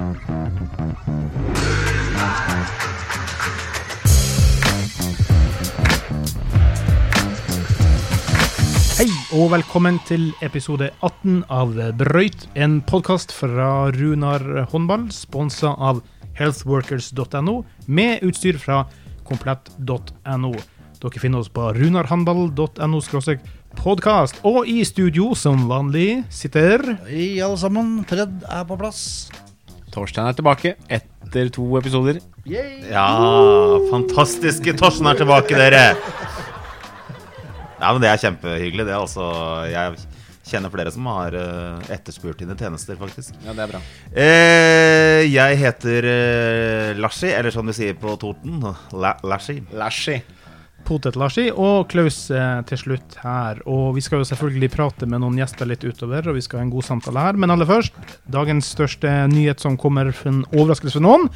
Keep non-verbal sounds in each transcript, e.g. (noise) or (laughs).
Hei og velkommen til episode 18 av Brøyt, en podkast fra Runar håndball, sponsa av healthworkers.no, med utstyr fra komplett.no. Dere finner oss på runarhandball.no podkast, og i studio som vanlig sitter Hei, alle sammen. Fred er på plass. Torstein er tilbake etter to episoder. Ja, fantastiske Torsten er tilbake, dere. Ja, men Det er kjempehyggelig. det altså Jeg kjenner flere som har eh, etterspurt dine tjenester, faktisk. Ja, det er bra. Eh, jeg heter uh, Larsi, eller som de sier på Torten, La Larsi. Lashy. Potet-Larsi og Klaus eh, til slutt her. Og vi skal jo selvfølgelig prate med noen gjester litt utover, og vi skal ha en god samtale her. Men aller først, dagens største nyhet som kommer for en overraskelse for noen,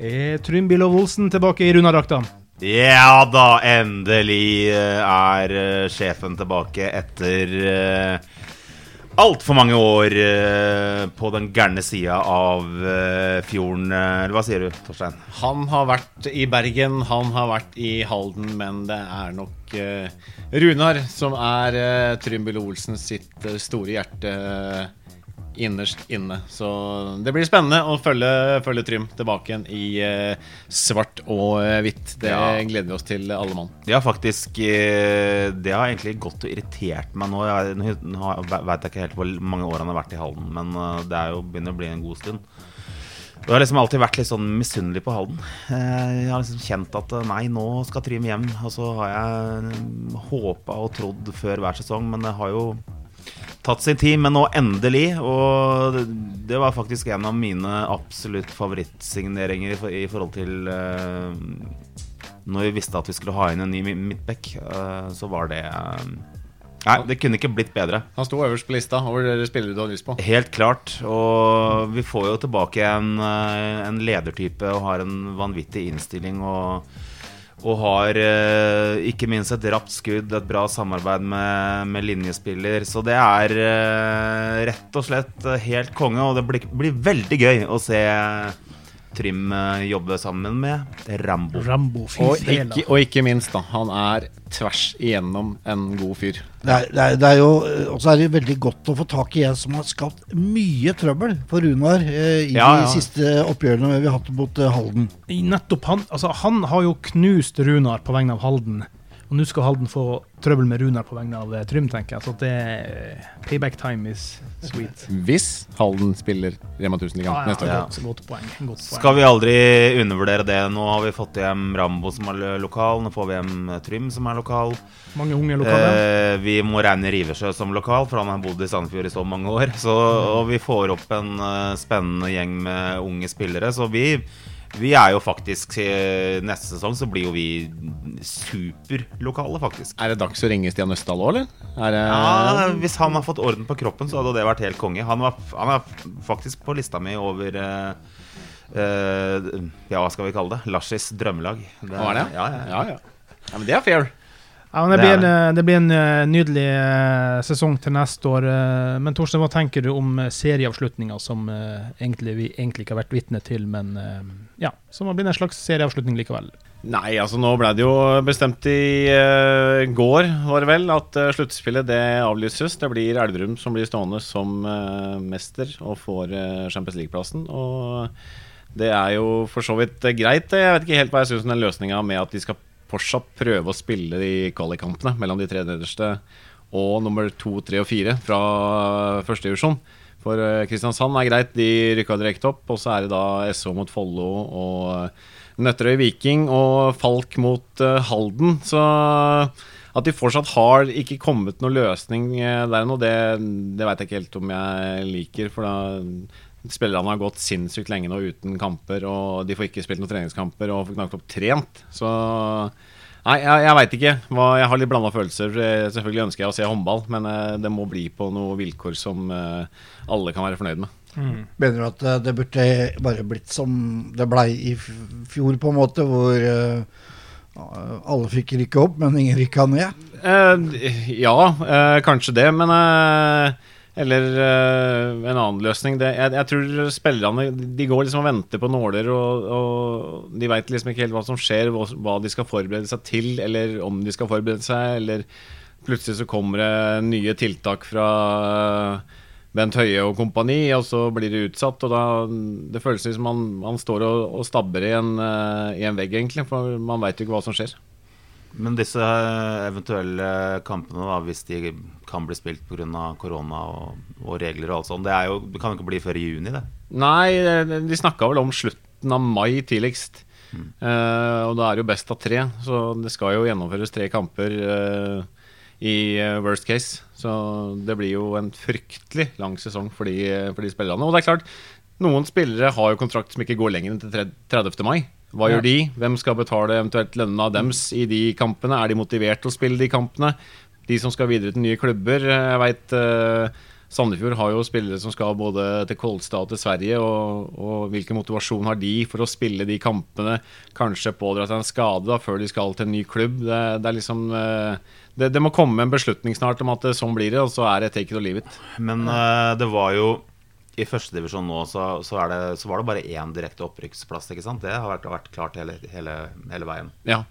er Trym Billov Olsen tilbake i Runardrakta. Ja da, endelig eh, er eh, sjefen tilbake etter altfor mange år eh, på den gærne sida av eh, fjorden. eh, Eller hva sier du, Torstein? Han har vært i Bergen, han har vært i Halden, men det er nok Runar som er Trymbel Olsens Olsen sitt store hjerte innerst inne. Så det blir spennende å følge, følge Trym tilbake igjen i eh, svart og eh, hvitt. Det Ja. gleder vi oss til, alle mann. Det har faktisk eh, Det har egentlig gått og irritert meg nå. Jeg nå nå vet jeg ikke helt hvor mange år han har vært i Halden, men eh, det er jo begynner å bli en god stund. Og Jeg har liksom alltid vært litt sånn misunnelig på Halden. Eh, Jeg har liksom kjent at eh, nei, nå skal Trym hjem. Og så har jeg håpa og trodd før hver sesong, men det har jo tatt sin tid. Men nå endelig. Og det- var faktisk en av mine absolutt favorittsigneringer i, forhold til eh, når vi visste at vi skulle ha inn en ny mi- midtback, eh, så var det eh, Nei, det kunne ikke blitt bedre. Han sto øverst på lista over det spillere du har lyst på. Helt klart. Og vi får jo tilbake en, en ledertype og har en vanvittig innstilling. Og, og har eh, ikke minst et rapt skudd, et bra samarbeid med, med linjespiller. Så det er eh, rett og slett eh, helt konge, og det blir, blir veldig gøy å se Trym jobber jobbe sammen med Rambo. Rambo, Og ikke, og ikke minst, da. Han er tvers igjennom en god fyr. Det er, det er, det er jo Og så er det veldig godt å få tak i en som har skapt mye trøbbel for Runar eh, i Ja, ja. de siste oppgjørene vi har hatt mot eh, Halden. Nettopp han, altså han har jo knust Runar på vegne av Halden. Og nå skal Halden få trøbbel med Runar på vegne av eh, Trym, tenker jeg. Så det det payback time is sweet. Hvis Halden spiller Rema 1000-ligaen Ja, ja, neste år. Ja. godt, godt poeng. Godt poeng. Skal vi aldri undervurdere det. Nå har vi fått hjem Rambo som er lokal. Nå får vi hjem Trym som er lokal. Mange unge lokale. Eh, vi må regne Riversjø som lokal, for han har bodd i Sandefjord i så mange år. Så, og vi får opp en uh, spennende gjeng med unge spillere. Så vi, vi er jo faktisk eh, Neste sesong så blir jo vi superlokale, faktisk. Er det dags å ringe Stian Østdal òg, eller? Er det, Ja, Hvis han har fått orden på kroppen, så hadde det vært helt konge. Han, var, han er faktisk på lista mi over uh, uh, Ja, hva skal vi kalle det? Larsis drømmelag. Det, Hva er det? Ja, ja, ja. ja, ja. ja, men det er fair. Ja, men det, blir en, eh, det blir en eh, nydelig eh, sesong til neste år. eh, Men Torstein, hva tenker du om eh, serieavslutninga som eh, egentlig, vi egentlig ikke har vært vitne til, men eh, ja, som har blitt en slags serieavslutning likevel? Nei, altså nå ble det jo bestemt i uh, går, var det vel, at uh, sluttspillet det avlyses. Det blir Elverum som blir stående som uh, mester og får Champions League-plassen. Og det er jo for så vidt eh, greit. Jeg vet ikke helt hva jeg syns om den løsninga med at de skal fortsatt prøve å spille de kvalikkampene mellom de tre nederste og nummer to, tre og fire fra førstedivisjon. For eh, Kristiansand er greit, de rykka direkte opp. Og så er det da SO mot Follo og eh, Nøtterøy Viking og Falk mot eh, Halden. Så at de fortsatt har ikke kommet noen løsning der ennå, det, det veit jeg ikke helt om jeg liker. For da spillerne har gått sinnssykt lenge nå uten kamper, og de får ikke spilt noen treningskamper og får knapt opp trent. Så Nei, jeg, jeg veit ikke. Jeg har litt blanda følelser. Selvfølgelig ønsker jeg å se håndball, men eh, det må bli på noen vilkår som eh, alle kan være fornøyd med. Mener du at eh, det burde bare blitt som det blei i fjor, på en måte, hvor alle fikk rykke opp, men ingen rykka ned? Eh, ja, eh, kanskje det, men eh, Eller uh, en annen løsning. Det, jeg, jeg tror spillerne de går liksom og venter på nåler, og, og de veit liksom ikke helt hva som skjer, hva, hva de skal forberede seg til, eller om de skal forberede seg, eller plutselig så kommer det nye tiltak fra Bent Høie og kompani, og så blir det utsatt. og da, Det føles som man, man står og, og stabber i en, uh, i en vegg, egentlig, for man veit jo ikke hva som skjer. Men disse eventuelle kampene, da, hvis de kan bli spilt pga. korona og, og regler og alt sånt, det, jo, det kan jo ikke bli før i juni, det? Nei, de snakka vel om slutten av mai tidligst. Eh, og da er det jo best av tre, så det skal jo gjennomføres tre kamper uh, i eh, worst case. Så det blir jo en fryktelig lang sesong for de, for de spillerne. Og det er klart, noen spillere har jo kontrakt som ikke går lenger enn til 30. mai. Hva gjør de? Hvem skal betale eventuelt lønna dems i de kampene? Er de motivert til å spille de kampene? De som skal videre til nye klubber. eh, Jeg veit Sandefjord har jo spillere som skal både til Kolstad og til Sverige. Og, og hvilken motivasjon har de for å spille de kampene? Kanskje pådra seg en skade da, før de skal til en ny klubb. Det, det liksom eh, det, det må komme en beslutning snart om at sånn blir det, og så er det take it or leave it. Men eh, det var jo I førstedivisjon nå så, så, er det, så var det bare én direkte opprykksplass. ikke sant? Det har vært, vært klart hele, hele, hele veien. Ja,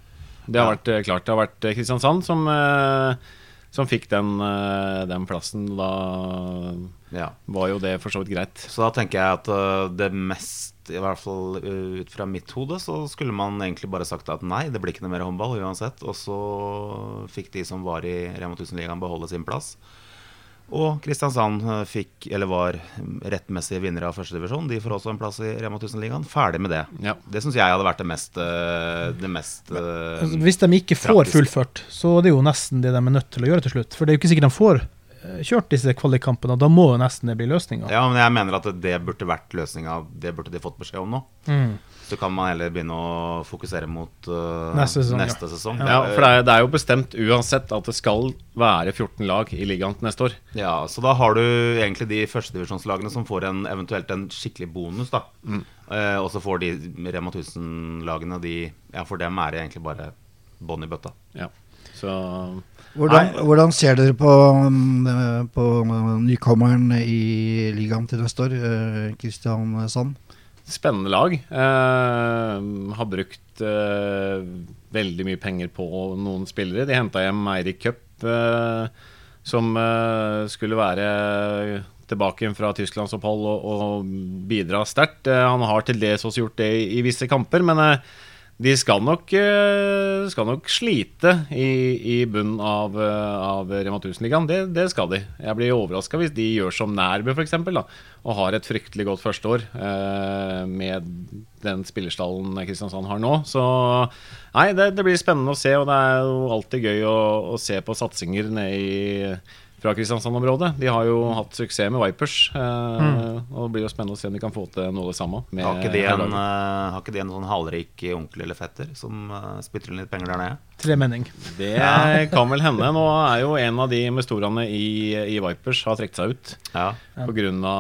det har Ja. vært eh, klart. Det har vært eh, Kristiansand som, eh, som fikk den, den plassen. Da Ja. var jo det for så vidt greit. Så da tenker jeg at det mest, i hvert fall ut fra mitt hode, så skulle man egentlig bare sagt at nei, det blir ikke noe mer håndball uansett. Og så fikk de som var i Rema 1000-ligaen beholde sin plass. Og Kristiansand øh, fikk, eller var rettmessig vinnere av førstedivisjon. De får også en plass i Rema 1000-ligaen. Ferdig med det. Ja. Det syns jeg hadde vært det mest, øh, det mest øh, Altså, Hvis de ikke får praktisk. fullført, så er det jo nesten det de er nødt til å gjøre til slutt. For det er jo ikke sikkert de får eh, kjørt disse kvalikkampene, da må jo nesten det bli løsninga. Ja, men jeg mener at det burde vært løsninga. Det burde de fått beskjed om nå. Mm. Så kan man heller begynne å fokusere mot uh, Neste sesong, ja. neste sesong. Ja, for det er, det er jo bestemt uansett at det skal være 14 lag i ligaen til neste år. Ja, så da har du egentlig de førstedivisjonslagene som får en, eventuelt en skikkelig bonus, da. Eh, og så får de Rema 1000-lagene, de Ja, for dem er det egentlig bare bånn i bøtta. Ja. Så Hvordan, hvordan ser dere på, mm, på nykommeren i ligaen til neste år, Kristian Kristiansand? spennende lag. Eh, har brukt eh, veldig mye penger på noen spillere. De henta hjem Eirik Cup, eh, som eh, skulle være tilbake fra tysklandsopphold og, og bidra sterkt. Eh, han har til dels også gjort det i, i visse kamper, men eh, de skal nok, eh, skal nok slite i, i bunnen av, eh, av Rema 1000-ligaen. Det, det skal de. Jeg blir overraska hvis de gjør som Nærbø f.eks. Og har et fryktelig godt førsteår eh, med den spillerstallen Kristiansand har nå. Så nei, det, det blir spennende å se, og det er jo alltid gøy å, å se på satsinger nede i fra Kristiansand-området. De har jo hatt suksess med Vipers. Eh, Og det blir jo spennende å se om de kan få til noe av det samme. med Har ikke, de en, en, laget. eh, har ikke de en sånn halvrik onkel eller fetter som uh, spytter inn litt penger der nede? Tremenning. Det kan vel hende. Nå er jo en av de investorene i, i Vipers har trukket seg ut Ja. Ja. pga.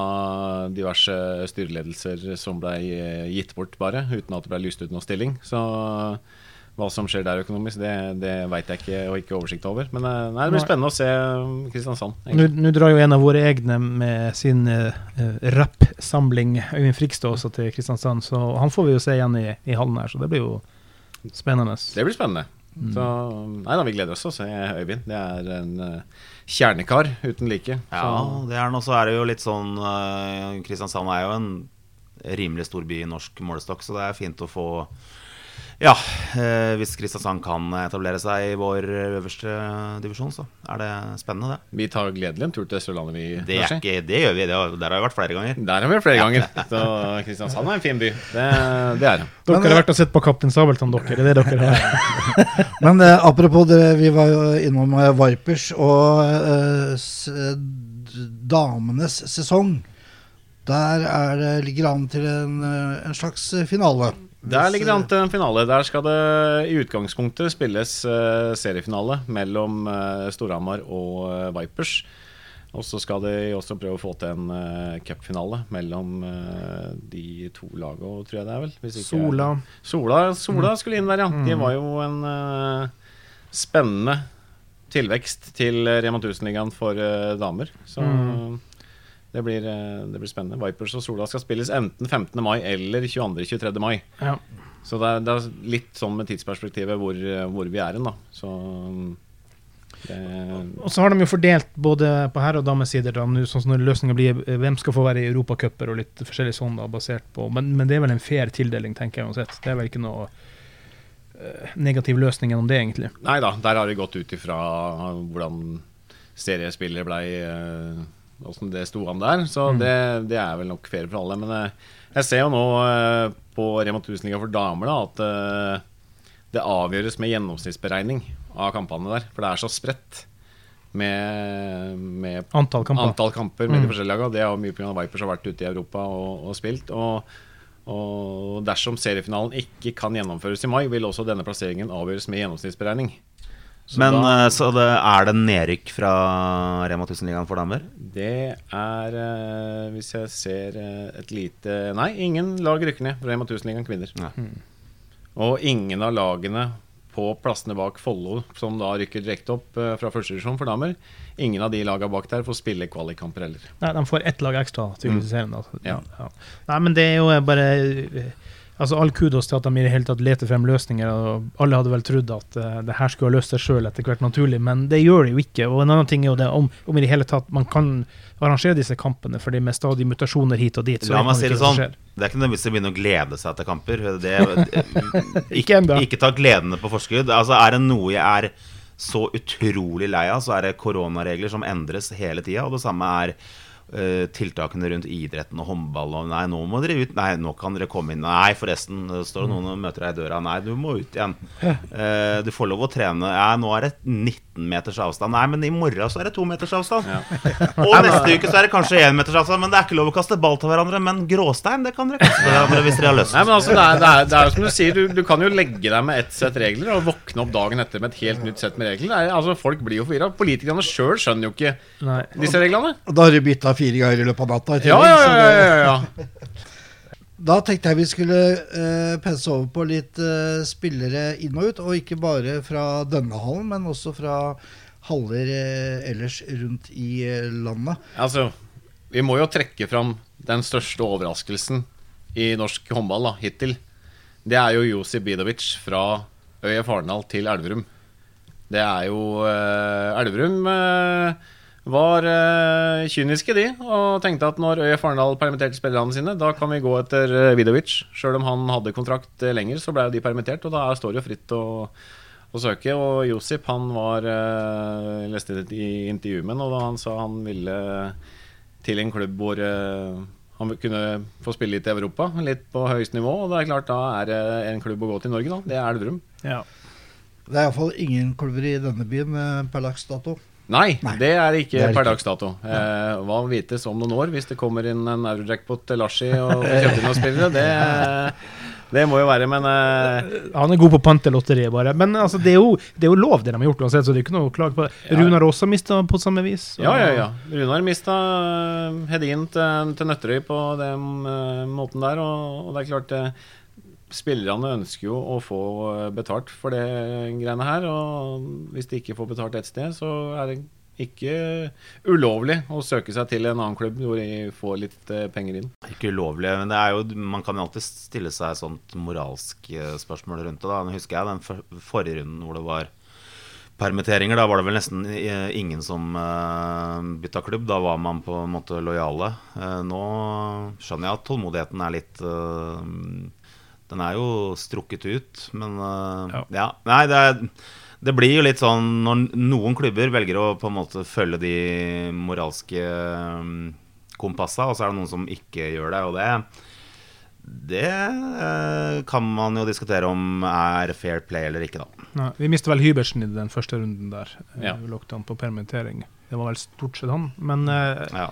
diverse styreledelser som ble eh, gitt bort, bare, uten at det ble lyst ut noen stilling. Så hva som skjer der økonomisk, det, det veit jeg ikke og ikke oversikt over. Men eh, nei, det blir spennende å se um, Kristiansand. Nå nå drar jo en av våre egne med sin uh, rappsamling, Øyvind Frikstad, også til Kristiansand, så han får vi jo se igjen i, i hallen her, så det blir jo spennende. Det blir spennende. Så nei da, vi gleder oss til å se Øyvind. Det er en uh, kjernekar uten like. Ja, Så, det er nå så er det jo litt sånn uh, Kristiansand er jo en rimelig stor by i norsk målestokk, så det er fint å få Ja, eh, hvis Kristiansand kan etablere seg i vår øverste divisjon, så er det spennende, det. vi tar gledelig en tur til Sørlandet, vi. Det, er ikke, det gjør vi. Det har, der har vi vært flere ganger. Der har vi vært flere ganger. Så Kristiansand er en fin by. Det, det er det. Dere Men, har vært og sett på Kaptein Sabeltann, dere. Det er det dere har. (laughs) Men eh, apropos det, vi var jo innom eh, Vipers og eh, s, damenes sesong. Der er det, ligger det an til en, eh, en slags finale. Der ligger det an til en finale. Der skal det i utgangspunktet spilles uh, seriefinale mellom uh, Storhamar og uh, Vipers. Og så skal de også prøve å få til en uh, cupfinale mellom de to lagene, tror jeg det er vel. Ikke- Sola. Sola, Sola skulle inn der, ja. De var jo en spennende tilvekst til Rema 1000-ligaen for damer. Så Mm. Det blir, eh, det blir spennende. Vipers og Sola skal spilles enten 15. mai eller 22.-23. mai. Ja. Så det er, det er litt sånn med tidsperspektivet hvor, hvor vi er hen, da. Så det, Og så har de jo fordelt både på herre- og damesider, da, sånn som når løsninga blir eh, hvem skal få være i europacuper og litt forskjellig sånn, da, basert på men, men det er vel en fair tildeling, tenker jeg uansett. Det er vel ikke noe eh, negativ løsning gjennom det, egentlig. nei da, der har de gått ut ifra hvordan seriespillere blei Åssen det sto an der. Så Mm. det, det er vel nok ferie for alle. Men eh, jeg ser jo nå eh, på Rema 1000-liga for damer da, at eh, det avgjøres med gjennomsnittsberegning av kampene der. For det er så spredt med, med Antall kamper. antall kamper med de Mm. forskjellige lagene. Det er jo mye pga. Vipers har vært ute i Europa og, og spilt. Og, og dersom seriefinalen ikke kan gjennomføres i mai, vil også denne plasseringen avgjøres med gjennomsnittsberegning. Så Men da- eh, så det, er det nedrykk fra Rema 1000-ligaen for damer? Det er eh, Hvis jeg ser eh, et lite Nei, ingen lag rykker ned fra Rema 1000-ligaen kvinner. Mm. Og ingen av lagene på plassene bak Follo, som da rykker direkte opp fra førstedivisjon for damer, ingen av de lagene bak der får spille kvalikkamper heller. Nei, de får ett lag ekstra tydeligvis i serien. Da. Ja. Ja. Nei, men det er jo bare Altså All kudos til at de i det hele tatt leter frem løsninger. og Alle hadde vel trodd at uh, det her skulle ha løst seg sjøl etter hvert, naturlig, men det gjør det jo ikke. Og En annen ting er jo det om, om i det hele tatt man kan arrangere disse kampene, fordi med stadig mutasjoner hit og dit. så La man meg si ikke det sånn. Det er ikke noe vits i å begynne å glede seg til kamper. Det, (laughs) Ikke ennå. Ikke ta gledene på forskudd. Altså Er det noe jeg er så utrolig lei av, så er det koronaregler som endres hele tida. Og det samme er tiltakene rundt idretten og håndball. Og nei, nå må dere ut. Nei, nå kan dere komme inn. Nei, forresten, står det noen og møter deg i døra. Nei, du må ut igjen. Eh, du får lov å trene. Ja, nå er det 19 meters avstand. Nei, men i morgen så er det to meters avstand. (laughs) Og neste uke så er det kanskje én meters avstand. Men det er ikke lov å kaste ball til hverandre. Men gråstein, det kan dere kaste til hverandre hvis dere har lyst. Nei, men altså, det er, det er, det er jo som du sier, du, du kan jo legge deg med ett sett regler og våkne opp dagen etter med et helt nytt sett med regler. Er, altså, folk blir jo forvirra. Politikerne sjøl skjønner jo ikke Nei. disse reglene. Og da har du bytta fire ganger i løpet av natta. Ja, ja, ja. ja, ja, (laughs) ja. Da tenkte jeg vi skulle uh, pense over på litt uh, spillere inn og ut, og ikke bare fra denne hallen, men også fra haller uh, ellers rundt i landet. Altså, vi må jo trekke fram den største overraskelsen i norsk håndball da, hittil. Det er jo Josi Bidovic fra Øye Farendal til Elverum. Det er jo Elverum var uh, kyniske, de, og tenkte at når ØIF Arendal permitterte spillerne sine, da kan vi gå etter eh, Vidovic. Sjøl om han hadde kontrakt eh, lenger, så ble jo de permittert, og da står det jo fritt å, å søke. Og Josip, han var uh, leste det i intervjuet med ham, og da han sa han ville til en klubb hvor han kunne få spille litt i Europa, litt på høyest nivå. Og det er klart, da er det en klubb å gå til i Norge, da. Det er Elverum. Ja. Det er iallfall ingen klubber i denne byen per dags dato. Nei, Nei, det er ikke det er per dags dato. Eh, hva vites om noen år hvis det kommer inn en eurojackpot til Larsi og (laughs) kjøper inn noen spillere? Det, det må jo være, men eh, Han er god på pantelotteriet, bare. Men altså, det, er jo, det er jo lov, det de har gjort uansett, så det er ikke noe å klage på. Ja. Runar også mista på samme vis. Ja, ja, ja. Runar mista uh, Hedin til, til Nøtterøy på den eh, måten der, og, og det er klart eh, Spillerne ønsker jo å få eh, betalt for det greiene her, og hvis de ikke får betalt ett sted, så er det ikke ulovlig å søke seg til en annen klubb hvor de får litt eh, penger inn. Ikke ulovlig, men jo, man kan jo alltid stille seg sånt moralsk eh, spørsmål rundt det. da Nå husker jeg den for, forrige runden hvor det var permitteringer. Da var det vel nesten ingen som bytta klubb. Da var man på en måte lojale. Nå skjønner jeg at tålmodigheten er litt Den er jo strukket ut, men eh, Ja. ja. Nei, det er det blir jo litt sånn når noen klubber velger å på en måte følge de moralske um, kompassa, og så er det noen som ikke gjør det. Og det, det eh, kan man jo diskutere om er fair play eller ikke, da. Nei, vi mista vel Hybersen i den første runden der. Eh, Ja. Vi lukket han på permittering. Det var vel stort sett han. Men eh, Ja.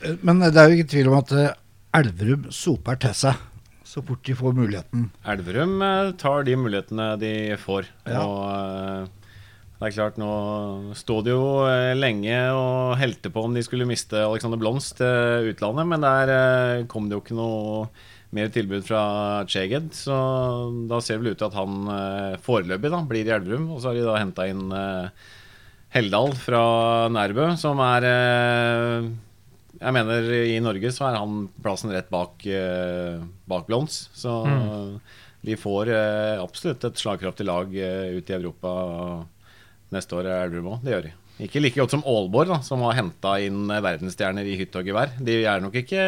Eh, Men det er jo ikke tvil om at eh, Elverum soper til seg så fort de får muligheten. Elverum eh, tar de mulighetene de får. Ja. Og eh, det er klart, nå sto det jo eh, lenge og helte på om de skulle miste Alexander Blomst til utlandet, men der kom det jo ikke noe mer tilbud fra Cheged, så da ser det vel ut til at han foreløpig da, blir i Elverum. Og så har de da henta inn Heldal fra Nærbø, som er Jeg mener i Norge så er han plassen rett bak, uh, bak Blons. Så vi får uh, absolutt et slagkraftig lag uh, ut i Europa neste år, Elverum òg. Det gjør de. Ikke like godt som Aalborg, da, som har henta inn verdensstjerner i hytt og gevær. De er nok ikke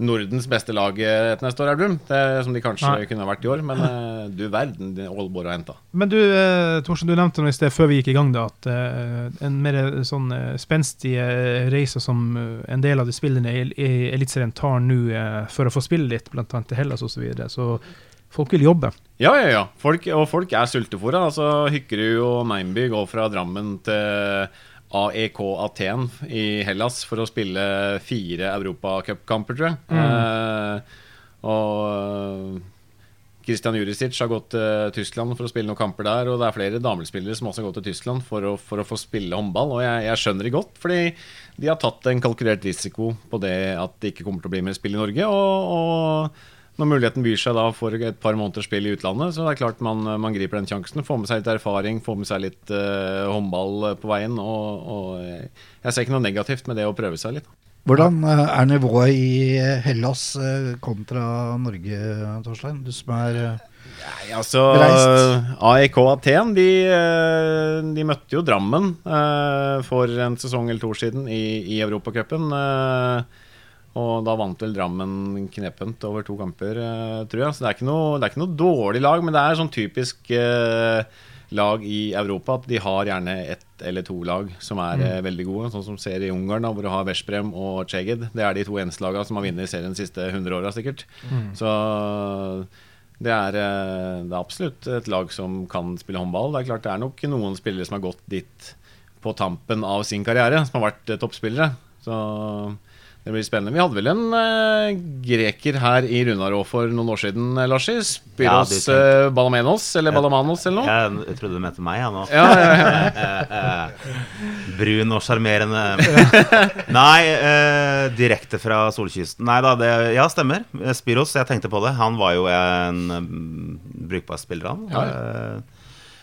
Nordens beste lag eh, et neste år, det, som de kanskje Nei. kunne ha vært i år. Men eh, du verden, Aalborg har henta. Men du, Torsen, Torstein, du nevnte noe i sted før vi gikk i gang da, at eh, en mer sånn eh, spenstig eh, reise som eh, en del av de spillerne i, Eliteserien tar nå eh, for å få spille litt, annet til Hellas osv. Så, videre. så folk vil jobbe. Ja, ja, ja. Folk, og folk er sultefòra. Altså, Hykkerud og Meinby går fra Drammen til AEK Aten i Hellas for å spille fire europacupkamper, tror jeg. Eh, og Christian Jurisic har gått til Tyskland for å spille noen kamper der. Og det er flere damespillere som også har gått til Tyskland for å, for å få spille håndball. Og jeg, jeg skjønner det godt, fordi de har tatt en kalkulert risiko på det at det ikke kommer til å bli mer spill i Norge. og, og når muligheten byr seg da for et par måneders spill i utlandet, så det er klart man, man griper den sjansen. Får med seg litt erfaring, får med seg litt uh, håndball på veien. Og, og jeg, ser ikke noe negativt med det å prøve seg litt. Hvordan eh, er nivået i Hellas eh, kontra Norge, Torstein? Du som er eh, Nei, altså Reist. AEK Aten de, eh, de møtte jo Drammen eh, for en sesong eller to år siden i, i Europacupen. eh, og da vant vel Drammen knepent over to kamper, eh, tror jeg. Så det er, ikke noe, det er ikke noe dårlig lag, men det er sånn typisk eh, lag i Europa at de har gjerne ett eller to lag som er eh, veldig gode. Sånn som ser i Ungarn, da, hvor du har Veszprem og Czeged. Det er de to eneste lagene som har vunnet serien de siste 100 åra, sikkert. Så det er, eh, det er absolutt et lag som kan spille håndball. Det er klart det er nok noen spillere som har gått dit på tampen av sin karriere, som har vært toppspillere. Så det blir spennende. Vi hadde vel en uh, greker her i Runarå for noen år siden, Larsi. Larsi. Ja, Spiros du tenkte- eh, Balamenos, eller Balamanos, eller noe. Jeg, jeg trodde du mente meg, jeg nå. Ja, ja, ja. (laughs) Brun og sjarmerende. (laughs) Nei, uh, direkte fra solkysten. Nei da, det Ja, stemmer. Spyros, Spiros, jeg tenkte på det. Han var jo en mm, brukbar spiller, han. Ja, Eh,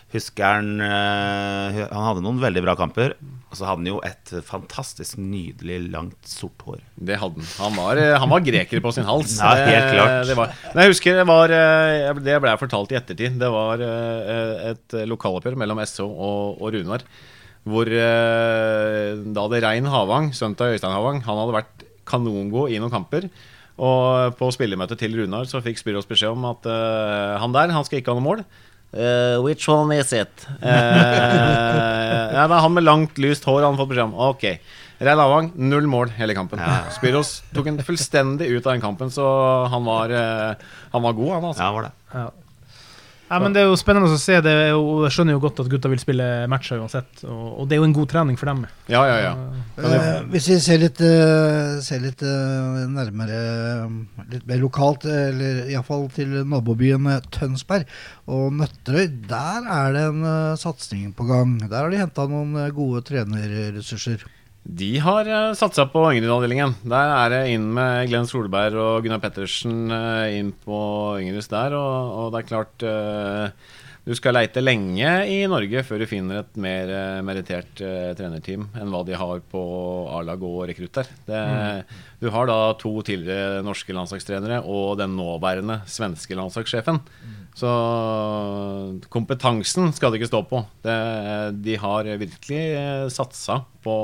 Husker han eh, Han hadde noen veldig bra kamper. Og så hadde han jo et fantastisk nydelig, langt, sort hår. Det hadde han. Han var, eh, han var greker på sin hals. Ja, helt klart. Det, var, men jeg husker det var eh, Det ble jeg fortalt i ettertid. Det var eh, et lokaloppgjør mellom SO og, og Runar. Hvor da det Rein Havang, sønnen til Øystein Havang, han hadde vært kanongod i noen kamper. Og på spillemøtet til Runar så fikk Spyros beskjed om at han der, han skal ikke ha noe mål. Uh, which one is it? (laughs) Eh, ja, det er han med langt, lyst hår han har fått beskjed om. Ok. Rein Lavang, null mål hele kampen. Spiros tok en fullstendig ut av den kampen, så han var, eh, han var god, han altså. Ja, var det. Ja. Ja, men Det er jo spennende å se. Det er jo, jeg skjønner jo godt at gutta vil spille matcher uansett. Og, og det er jo en god trening for dem. Ja, ja, ja. Uh, hvis vi ser litt, uh, ser litt uh, nærmere Litt mer lokalt, eller iallfall til nabobyen Tønsberg og Nøtterøy, der er det en uh, satsing på gang. Der har de henta noen gode trenerressurser. De har uh, satsa på Yngred-avdelingen. Der er det inn med Glenn Solberg og Gunnar Pettersen eh, inn på Yngres der. Og, og det er klart eh, du skal leite lenge i Norge før du finner et mer merittert eh, trenerteam enn hva de har på A-lag og rekrutter. Det, Du har da to tidligere norske landslagstrenere og den nåværende svenske landslagssjefen. Så kompetansen skal det ikke stå på. Det, de har virkelig satsa på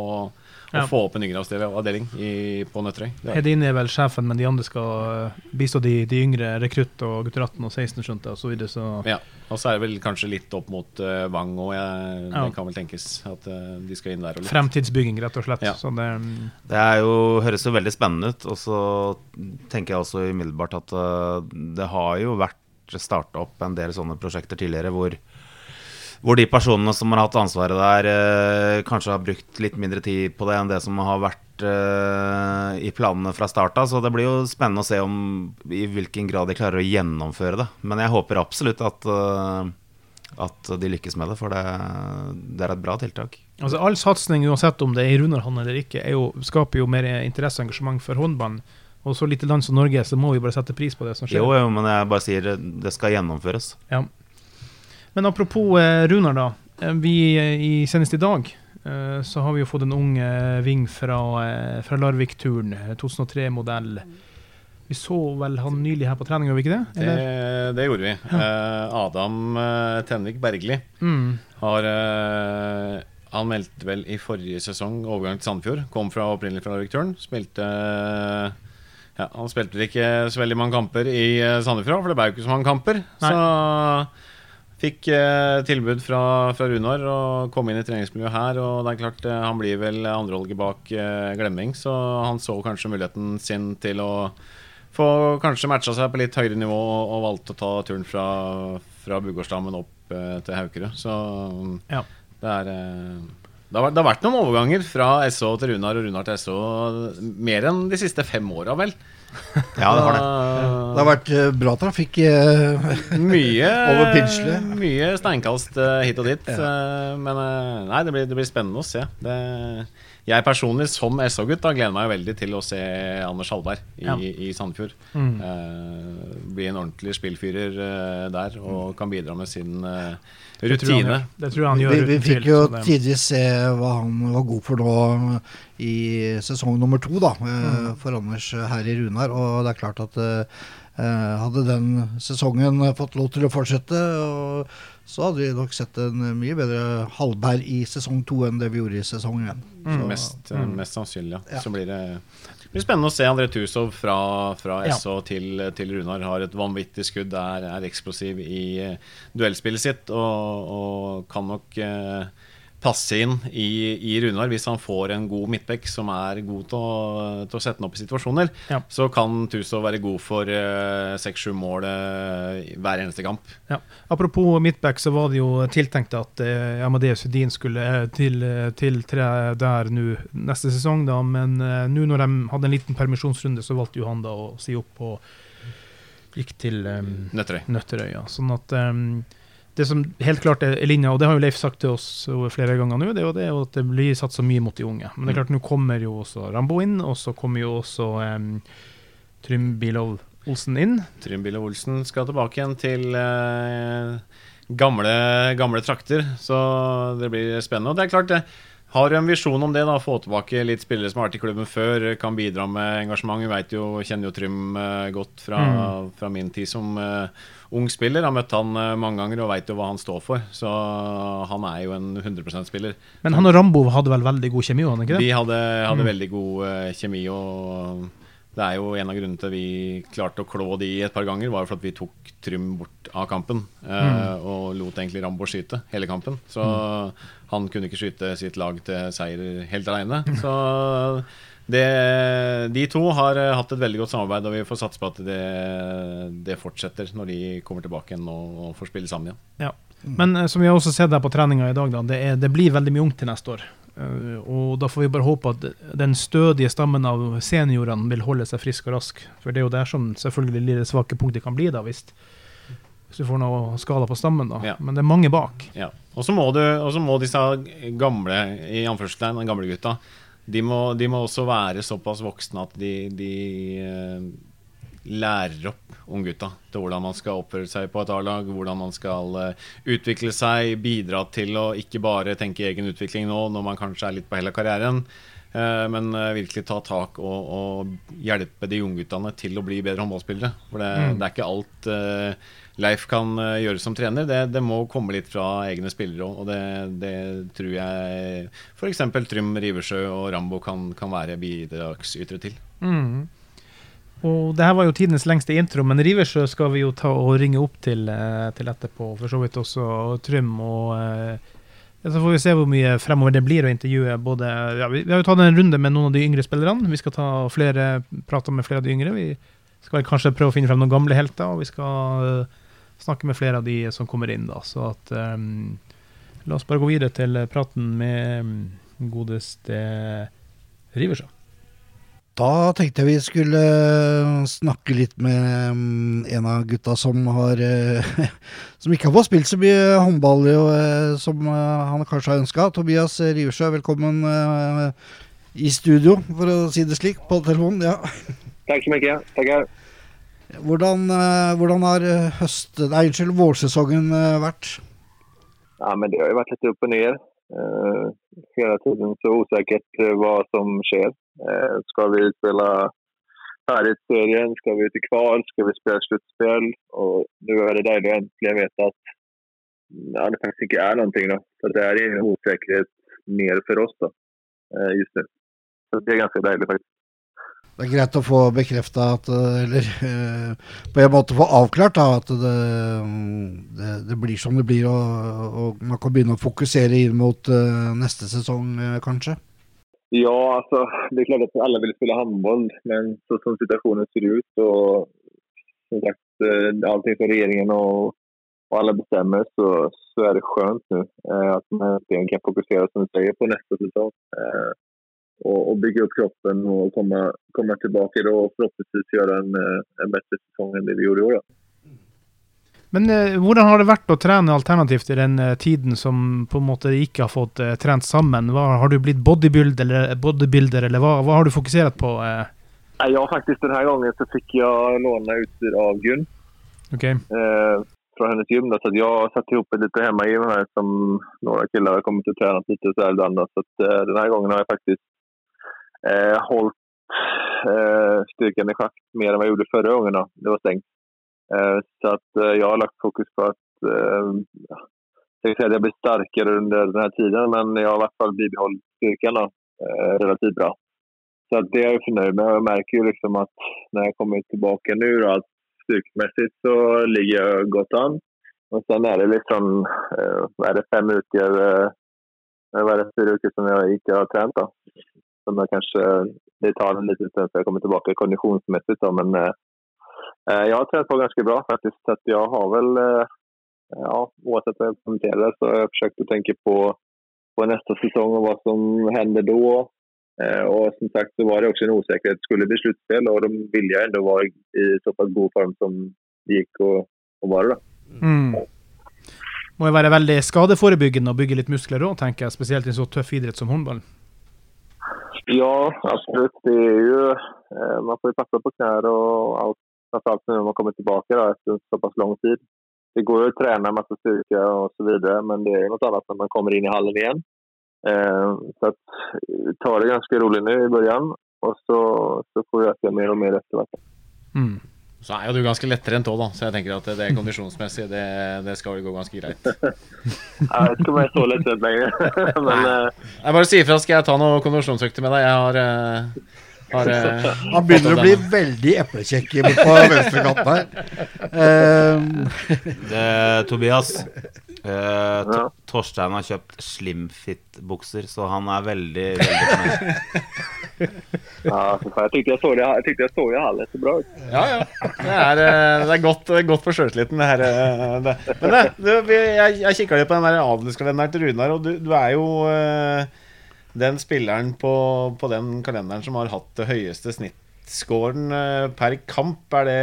å få opp en yngreavdeling i- på Nøtterøy. Er- Hedin er vel sjefen, men de andre skal eh, bistå de, de yngre rekrutt og gutter 18 og 16, skjønte jeg, og så videre. Så Ja, og så er det vel kanskje litt opp mot uh, Vang òg. Ja. Det kan vel tenkes at uh, de skal inn der. Og litt. fremtidsbygging, rett og slett. Ja. Så det, um... Det er jo, høres jo veldig spennende ut. Og så tenker jeg også umiddelbart at uh, det har jo vært starta opp en del sånne prosjekter tidligere hvor, hvor de personene som har hatt ansvaret der, eh, kanskje har brukt litt mindre tid på det enn det som har vært eh, i planene fra start av. Så det blir jo spennende å se om i hvilken grad de klarer å gjennomføre det. Men jeg håper absolutt at, eh, at de lykkes med det, for det, det er et bra tiltak. altså All satsing, uansett om det er i Runarhallen eller ikke, er jo, skaper jo mer interesse og engasjement for håndballen. Og så lite land som Norge, så må vi bare sette pris på det som skjer. Jo, jo, men jeg bare sier det, det skal gjennomføres. Ja. Men apropos eh, Runar, da. Eh, Vi eh, i, senest i dag så har vi jo fått en ung ving fra, fra Larvik-turen, eh, 2003-modell. Vi så vel han nylig her på trening, gjorde vi ikke det? Det, det gjorde vi. Eh, Adam Tenvik Bergli Mm. har Han meldte vel i forrige sesong overgang til Sandefjord. Kom fra opprinnelig fra Larvik-turen. Spilte ja, Han spilte vel ikke så veldig mange kamper i Sandefjord, for det ble jo ikke så mange kamper. Nei. Så fikk eh, tilbud fra, fra Runar og kom inn i treningsmiljøet her. Og det er klart, eh, han blir vel andreholget bak eh, Glemming, så han så kanskje muligheten sin til å få kanskje matcha seg på litt høyere nivå og, og valgte å ta turen fra, fra Bugårdsdammen opp eh, til Haukerud. Så Ja. det er eh, det har, det har vært noen overganger fra SO til Runar og Runar til SO mer enn de siste fem åra, vel. Ja, det har det. Det har vært eh, bra trafikk. eh, (laughs) Mye, (laughs) Over Pinsle. mye steinkast eh, hit og dit. Ja. Men nei, det blir, det blir spennende å se. Det, jeg personlig, som SO-gutt, gleder meg veldig til å se Anders Hallberg i, Ja. i Sandefjord. Mm. Uh, bli en ordentlig spillfyrer uh, der og kan bidra med sin eh, Rutine. Det tror jeg han gjør Vi, vi fikk jo tidvis se hva han var god for nå i sesong nummer to da, eh, Mm. for Anders her i Runar. Og det er klart at eh, eh, hadde den sesongen fått lov til å fortsette, og, så hadde vi nok sett en mye bedre Hallberg i sesong to enn det vi gjorde i sesong én. Mm. Mest, eh, Mm. mest sannsynlig, ja. Ja. Så blir det, det blir spennende å se André Tusov fra, fra Ja. SO til, til Runar. Har et vanvittig skudd, er, er eksplosiv i eh, duellspillet sitt og, og kan nok eh, passe inn i, i Runar hvis han får en god midtbekk som er god til å, til å sette den opp i situasjoner. Ja. Så kan Tuso være god for seks-sju mål uh, hver eneste kamp. Ja. Apropos midtback, så var det jo tiltenkt at uh, Amadeus Hedin skulle til, til, tre der nå neste sesong, da. Men eh, nå når de hadde en liten permisjonsrunde, så valgte jo han da å si opp og gikk til um, Nøtterøy. Nøtterøy. Ja. Sånn at eh, det som helt klart er linja, og det har jo Leif sagt til oss flere ganger nå, det er jo det at det blir satsa mye mot de unge. Men det er klart, nå kommer jo også Rambo inn, og så kommer jo også um, Trym Bilov Olsen inn. Trym Bilov Olsen skal tilbake igjen til uh, gamle, gamle trakter, så det blir spennende. Og det er klart, det har en visjon om det, da, få tilbake litt spillere som har vært i klubben før, kan bidra med engasjement. Vi vet jo, kjenner jo Trym eh, godt fra, fra min tid som eh, ung spiller. Har møtt han eh, mange ganger og vet jo hva han står for. Så han er jo en 100 %-spiller. Men han og Rambo hadde vel veldig god kjemi, hadde han ikke det? De hadde, hadde Mm. veldig god eh, kjemi, og det er jo en av grunnene til vi klarte å klå de et par ganger, var jo for at vi tok Trym bort av kampen. Mm. Og lot egentlig Rambo skyte hele kampen. Så han kunne ikke skyte sitt lag til seier helt aleine. Så det, de to har eh, hatt et veldig godt samarbeid, og vi får satse på at det, det fortsetter når de kommer tilbake igjen og, og får spille sammen igjen. Ja. Men eh, som vi har også sett her på treninga i dag, da, det, er, det blir veldig mye ungt til neste år. Eh, og da får vi bare håpe at den stødige stammen av seniorene vil holde seg frisk og rask. For det er jo der som selvfølgelig det svake punktet kan bli, da, hvis, hvis du får noe skala på stammen. da. Ja. Men det er mange bak. Ja. Og så må, du- må disse gamle i anførselstegn, gamle gutta de må, de må også være såpass voksne at de, de uh, lærer opp unggutta til hvordan man skal oppføre seg på et A-lag, hvordan man skal uh, utvikle seg, bidra til å ikke bare tenke egen utvikling nå når man kanskje er litt på hell av karrieren, uh, men virkelig ta tak og, og hjelpe de ungguttene til å bli bedre håndballspillere. For det, Mm. det er ikke alt Leif kan eh, gjøre som trener. Det, det må komme litt fra egne spillere og det, det tror jeg f.eks. Trym Riversjø og Rambo kan, kan være bidragsytere til. Mm. Og det her var jo tidenes lengste intro, men Riversjø skal vi jo ta og ringe opp til, eh, til etterpå. For så vidt også Trym. Og eh, så får vi se hvor mye fremover det blir å intervjue både ja, vi, vi har jo tatt en runde med noen av de yngre spillerne. Vi skal ta flere, prate med flere av de yngre. Vi skal kanskje prøve å finne frem noen gamle helter, og vi skal snakke med flere av de som kommer inn. da, Så at um, La oss bare gå videre til praten med mm, godeste Riversjø. Da tenkte jeg vi skulle eh, snakke litt med mm, en av gutta som har eh, (laughs) Som ikke har fått spilt så mye håndball eh, som han kanskje har ønska. Tobias Riversjø, velkommen i studio, for å si det slik, på telefonen. Ja. (laughs) Takk så mye. Tackar. Hvordan, eh, hvordan har eh, høst... Nei, unnskyld, vårsesongen eh, vært? Ja, men det har jo vært litt opp og ned. Uh, hela tiden så usikkert hva som skjer. Uh, skal vi spille färdigt serien? Skal vi ut i kval? Skal vi spille sluttspill? Og nå er det deilig å endelig vite at ja, det faktisk ikke er noe. Da. Så det er en osäkerhet mer for oss da, uh, just nå. Det er ganske deilig, faktiskt. Det er greit å få bekrefta at eh, Eller eh, på en måte få avklart da, at det, det, det blir som det blir, og, og, man kan begynne å fokusere inn mot uh, neste sesong, kanskje? Ja, altså, det er klart at alle vil spille håndball, men så som situasjonen ser ut og som sagt, allting som regjeringen og, og alle bestemmer, så, så er det skjønt nå. At man kan fokusere som du sier, på neste säsong. Eh, och, och, bygga upp kroppen och komma, komma tillbaka och förhoppningsvis göra en, eh, en bättre säsong än det vi gjorde i år. Men eh, hvordan har det vært å trene alternativt i den eh, tiden som på en måte ikke har fått eh, trent sammen? Hva, har du blitt bodybuilder, eller, bodybuilder, eller hva, hva har du fokusert på? Eh? Ja, faktisk denne gangen så fikk jeg låne utstyr av Gunn Okay. Eh, från hennes gym. Så jeg jag satte ihop litt hjemme i meg som noen gutter har kommet til å trene litt. så. Så denne eh, den här har jeg faktiskt eh, holdt eh, styrkan i sjakk mer enn jeg gjorde forrige gang. Det var stengt. Eh, så at, eh, jag har lagt fokus på at eh, jag si at jeg blir sterkere under denne tiden, men jeg har i hvert fall bibeholdt styrkan då, eh, relativt bra. Så at det er jeg fornøyd med. Jeg merker jo liksom at når jeg kommer tilbake nå, at styrkemessig så ligger jeg godt an. Og så er det eh, vad är det, fem uker eh, vad är det, fyra veckor som jeg ikke har trent? då. Som jag kanskje det tar en liten stund før jeg kommer tilbake kondisjonsmessig. men eh, jeg har trent på ganske bra faktisk. Så jeg har vel eh, ja, Uansett hva jeg kommenterer, så har jeg forsøkt å tenke på, på neste sesong og hva som hender da. Eh, og som sagt så var det også en usikkerhet. Skulle det bli sluttspill, og de ville jeg ändå være i såpass god form som det gikk å, att vara da. Mm. Må jo være veldig skadeforebyggende å bygge litt muskler òg, tenker jeg. Spesielt i en så tøff idrett som håndball. Ja, absolut. Det är ju, eh, man får ju passa på knär och allt. Framförallt nu när man kommer tillbaka då, efter så pass tid. Det går ju att träna massa styrka och så vidare, men det är något annat när man kommer in i hallen igen. Eh, så att, ta det ganska roligt nu i början och så, så får vi öka mer och mer efterhvert. Mm. Så er jo du ganske lettrent òg, da, så jeg tenker at det kondisjonsmessig, det, det skal vel gå ganske greit. (laughs) jeg skal være så lettrent lenger. (laughs) Men uh... Jeg bare sier ifra, skal jeg ta noen kondisjonsøkter med deg? Jeg har, uh, har uh, (laughs) Han begynner å bli veldig eplekjekk på venstrekanten her. Det, Tobias, eh, Ja. Torstein har kjøpt Slimfit-bukser, så han er veldig, veldig fornøyd. (laughs) ja, så tykte jeg så det, jeg tykte jeg så det her litt bra ut. Ja, ja. Det er, eh, det er godt, godt for sjøltilliten, det her. eh, Det. Men det, du, jeg, jeg kikka litt på den der adelskalenderen til Runar, og du, du er jo uh, den spilleren på, på den kalenderen som har hatt det høyeste snittscoren uh, per kamp. Er det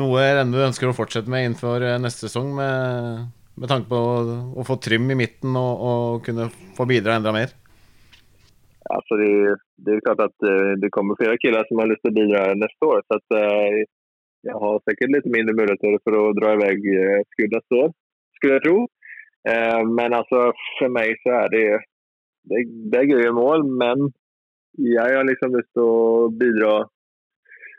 noe du ønsker å fortsette med innenfor neste sesong, med, med tanke på å, å få Trym i midten og, og kunne få bidra enda mer? Alltså det, det er klart att eh, det kommer flere killar som har lyst til å bidra neste år. Så at, Jeg har sikkert litt mindre muligheter for å dra iväg vei skudd nästa år, skulle jeg tro. Eh, men altså, for meg så er det, det, det er gøye mål, men jeg har liksom lyst til å bidra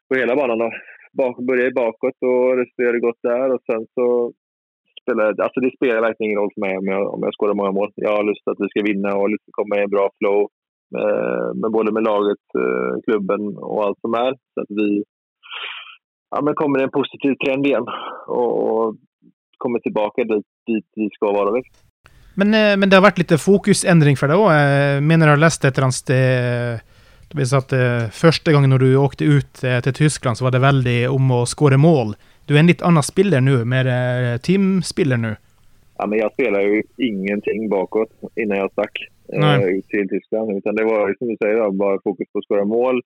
på hele banen. Då. Bak, Begynne i bakåt och det godt der. og sen så spelar alltså det spelar verkligen ingen roll för mig om jag, om jag skårar mål. Jag har lust att vi ska vinna och lust att komma i en bra flow Eh, med både med laget, eh, klubben och allt som är. Så att vi ja, men kommer i en positiv trend igen och, och kommer tillbaka dit, dit vi ska vara. Men, eh, men det har vært litt fokusendring for deg òg. Jeg mener jeg har lest et eller annet sted det at eh, Første gangen når du åkte ut eh, til Tyskland, så var det veldig om å skåre mål. Du er en litt annen spiller nå, mer eh, teamspiller nå. Ja, men jeg spiller jo ingenting bakåt innan jeg stakk eh, ut til Tyskland. Utan det var som du sier, bare fokus på å skåre mål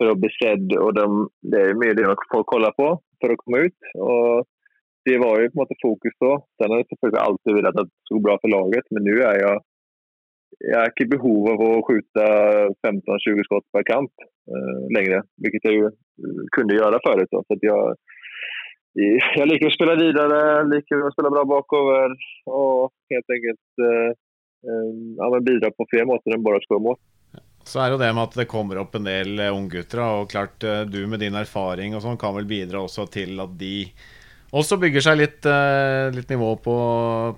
for å bli sett. og de, det er mer det folk får kolla på for å komme ut. og det var jo på en måte fokus da. Sen har jeg selvfølgelig alltid velat at det skulle bra for laget. Men nu er jeg jeg har ikke behov av å skjuta 15-20 skott per kamp eh, lenger, Vilket jeg jo kunne gjøre før. så att (laughs) jag liker å spille videre, liker å spille bra bakover Og helt enkelt eh, eh, ja, bidra på flere måter enn bare å skåre mål. Så er det jo det med at det kommer opp en del eh, unggutter. Og klart eh, du med din erfaring og sånn kan vel bidra også til at de også bygger seg litt, litt nivå på,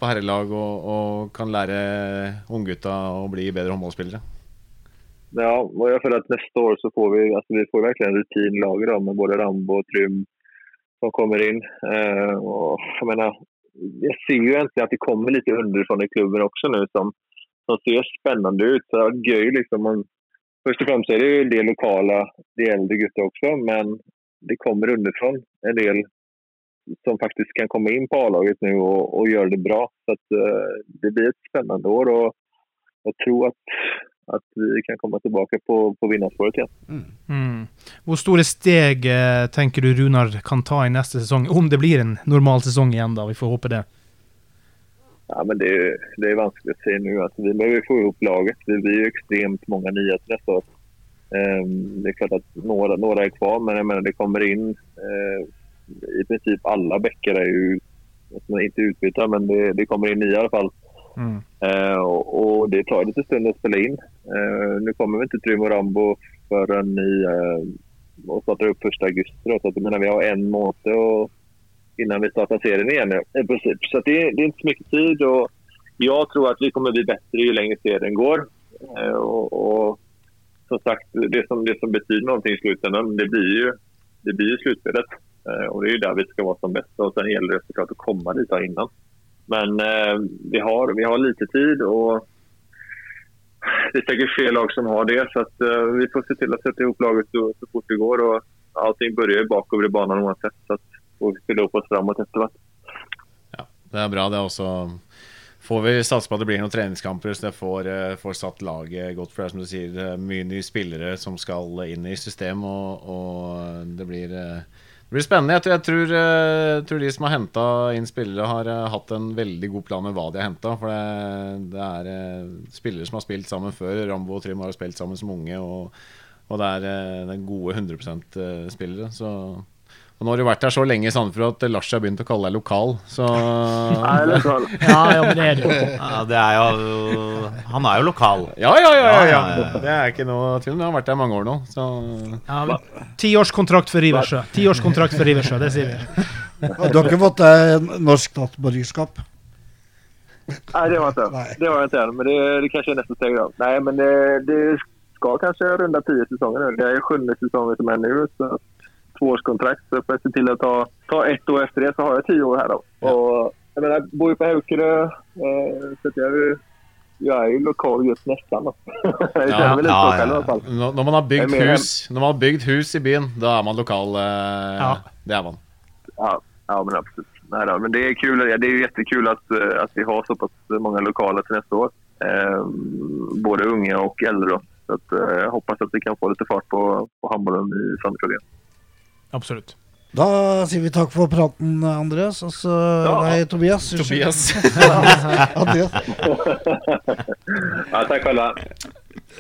på herrelag og, og kan lære unggutta å bli bedre håndballspillere. Ja, og jeg føler at neste år så får vi, altså vi får virkelig en rutin i med både Rambo og Trym som kommer inn. Eh, og jeg mener, jeg ser jo egentlig at det kommer litt underifrån i klubben også nå, som, som ser spennende ut. Så det gøy liksom. Man, først og fremst er det jo en del lokale, de eldre gutter også, men det kommer underifrån en del som faktisk kan komme inn på A-laget nå og, og gjøre det bra. Så at, eh, det blir et spennende år. og jeg tror at, at vi kan komme tilbake på, på vinnersporet igjen. Mm. Hvor store steg eh, tenker du Runar kan ta i neste sesong? Om det blir en normal sesong igjen, da. Vi får håpe det. Ja, men det, er, det er vanskelig å säga nå. Altså, vi må få opp laget. Det blir jo ekstremt mange nya neste nästa år. Um, det er klart at noen er är kvar, men jeg mener det kommer inn uh, i princip alle bekker er jo ikke inte utbytta, men det, det kommer inn nye i alle fall. Mm. Eh, och, det tar lite stund att spela in. Eh, nu kommer vi inte Trym och Rambo förrän i, eh, och startar upp 1 augusti. Då, så att, menar, vi har en månad innan vi startar serien igen i i princip. Så det, det är inte så mycket tid och jag tror att vi kommer bli bättre ju längre serien går. Eh, och, och som sagt, det som, det som betyder någonting i slutändan, det blir ju, det blir ju slutspelet. Eh, och det är ju där vi ska vara som bäst och sen gäller det såklart att komma dit innan. Men eh, vi, har, vi har lite tid och det är säkert fler lag som har det. Så att, eh, vi får se till att sätta ihop laget så, så fort det går. Och allting ju bakover i banan oavsett. Så att, får vi fylla upp oss framåt efter hvert. Ja, Det er bra, det også. Får vi satse på at det blir noen treningskamper, så det får, eh, får satt laget godt. For det er som du sier, er mye nye spillere som skal inn i system, og, og det blir eh, det blir spennende. Jeg tror, jeg tror, eh, de som har henta inn spillere, har eh, hatt en veldig god plan med hva de har henta. For det, det er eh, spillere som har spilt sammen før. Rambo og Trym har spilt sammen som unge. Og, og det er, er gode 100 %-spillere. Så og nå har du vært her så lenge i Sandefjord at Lars har begynt å kalle deg lokal. Så (laughs) är så. (laughs) Ja, ja, men det er du. Ja, det er jo Han er jo lokal. Ja, ja, ja, ja, Ja. Det er ikke noe tvil. Jeg har vært der mange år nå. Så Ja, Tiårskontrakt for Riversjø. Tiårskontrakt for Riversjø, det sier vi. Du har ikke fått deg norsk statsborgerskap? Nei, det har jeg ikke. Det har jeg ikke men det, det kanskje er nästa steg. da. Nei, men det, det skal kanskje runde ti sesonger. nu. Det er sjunde sesongen som er nå. Så tvåårskontrakt. Så får jag se till att ta, ta ett år efter det så har jag tio år här då. Och, jag menar, jag bor ju på Haukerö. Eh, så att jag, är ju- jag är ju lokal just nästan. Då. (laughs) jag känner mig lite ja, ja. når man har bygd hus Når man har bygd hus i byen, da er man lokal. eh, Ja. Det er man. Ja, ja men absolut. Nej, då, men det är kul. Det är ju jättekul att, eh, att vi har så pass många lokaler till nästa år. Eh, både unga och äldre. Då. Så att, eh, jag hoppas att vi kan få lite fart på, på handbollen i Sandefjord igen. Absolutt. Da sier vi takk for praten, Andreas. Altså, Ja. Nei, Tobias. Tobias. (laughs) (laughs) Andreas. Ja, takk, alle.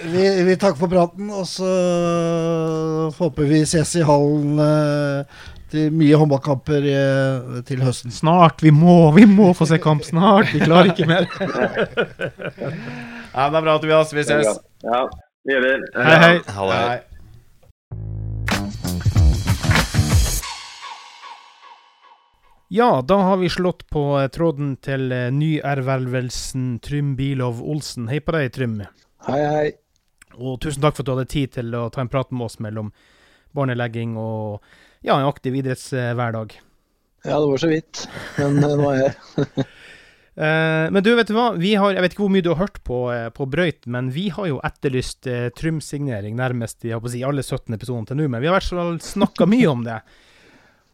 Vi, vi takker for praten, og så håper vi ses i hallen eh, til mye håndballkamper eh, til høsten. Snart. Vi må, vi må få se kamp snart. Vi klarer ikke mer. (laughs) Ja, det er bra, Tobias. Vi ses. Ja, det gjør vi. Hei, hei. Hei. Ja, da har vi slått på eh, tråden til eh, nyervervelsen Trym Bilov Olsen. Hei på deg, Trym. Hei, hei. Og tusen takk for at du hadde tid til å ta en prat med oss mellom barnelegging og ja, en aktiv idrettshverdag. Ja, det var så vidt. Men eh, nå er jeg her. (laughs) Men du, vet du hva? Vi har, jeg vet ikke hvor mye du har hørt på, på Brøyt, men vi har jo etterlyst eh, Trym-signering nærmest i alle 17 episodene til nå. Men vi har i hvert fall snakka mye om det.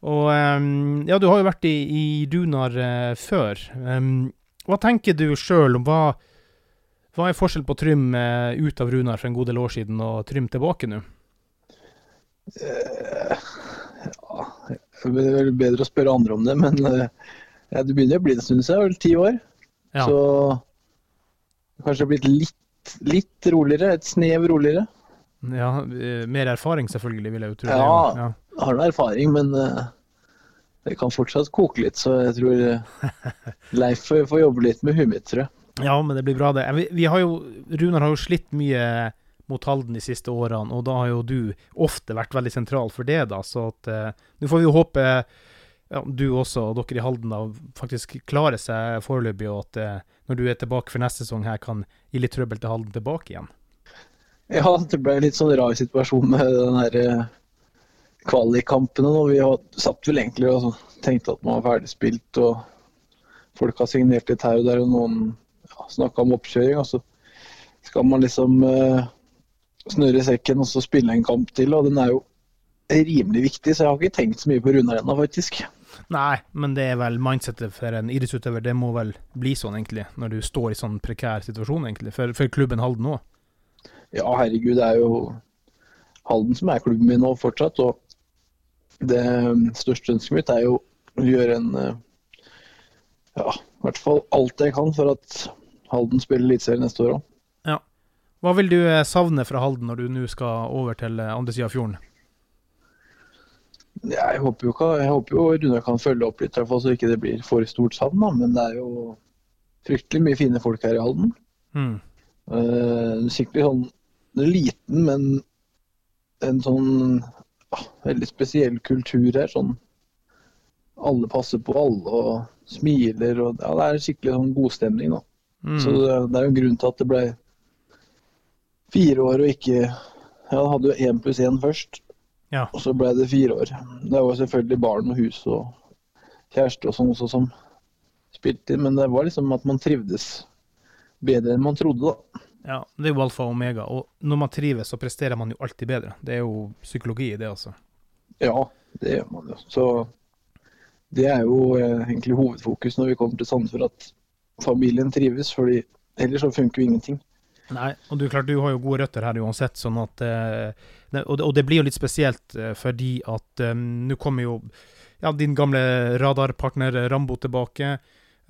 Og eh, ja, du har jo vært i, i Runar uh, før. Um, hva tenker du sjøl om hva hva er forskjell på Trym uh, ut av Runar for en god del år siden, og Trym tilbake nå? Uh, Ja, det er vel bedre å spørre andre om det, men eh, ja, det begynner å bli en stund siden. Vel ti år. Ja. Så kanskje blitt litt, litt roligere. Et snev roligere. Ja, eh, mer erfaring selvfølgelig, vil jeg jo tro. Ja. Har noe erfaring, men eh, det kan fortsatt koke litt, så jeg tror eh, (laughs) Leif får, jobbe litt med huet mitt, tror jeg. Ja, men det blir bra, det. Vi, vi har jo, Runar har jo slitt mye mot Halden de siste årene, og da har jo du ofte vært veldig sentral for det, da. Så at eh, nå får vi jo håpe ja, du også, og dere i Halden, da, faktisk klarer seg foreløpig, og at når du er tilbake for neste sesong her, kan gi litt trøbbel til Halden tilbake igjen. Ja, det ble en litt sånn rar situasjon med den her kvalikkampene nå. Vi har satt vel egentlig og tenkte at man var ferdigspilt, og folk har signert litt her og der, og noen ja, snakka om oppkjøring. og så skal man liksom eh, snurre sekken og så spille en kamp til, og den er jo rimelig viktig, så jeg har ikke tenkt så mye på Runar ennå, faktisk. Nei, men det er vel mindsettet for en idrettsutøver. Det må vel bli sånn, egentlig, når du står i sånn prekær situasjon, egentlig, for, for klubben Halden òg. Ja, herregud, det er jo Halden som er klubben min nå fortsatt, og det største ønsket mitt er jo å gjøre en eh, Ja, i hvert fall alt jeg kan for at Halden spiller Eliteserien neste år òg. Ja. Hva vil du eh, savne fra Halden når du nå skal over til eh, andre sida av fjorden? Ja, jeg håper jo, jeg håper jo Runar kan følge opp litt, fall så ikke det blir for stort savn. Men det er jo fryktelig mye fine folk her i Halden. Mm. Uh, sikkert sånn liten, men en sånn ah, veldig spesiell kultur her. Sånn alle passer på alle og smiler og Ja, det er skikkelig sånn godstemning. Mm. Så det, det er jo en grunn til at det ble fire år og ikke Ja, det hadde jo én pluss én først, Ja. og så ble det fire år. Det var selvfølgelig barn og hus og kjæreste og sånn også som spilte inn, men det var liksom at man trivdes bedre enn man trodde, da. Ja, det er jo alfa og omega. Og når man trives, så presterer man jo alltid bedre. Det er jo psykologi i det, altså. Ja, det gjør man jo. Så det er jo eh, egentlig hovedfokus når vi kommer til Sandefjord, at familien trives. fordi ellers så funker jo ingenting. Nei, og du, klart, du har jo gode røtter her uansett, sånn at eh, og, det, og det blir jo litt spesielt eh, fordi at um, nå kommer jo ja, din gamle radarpartner Rambo tilbake.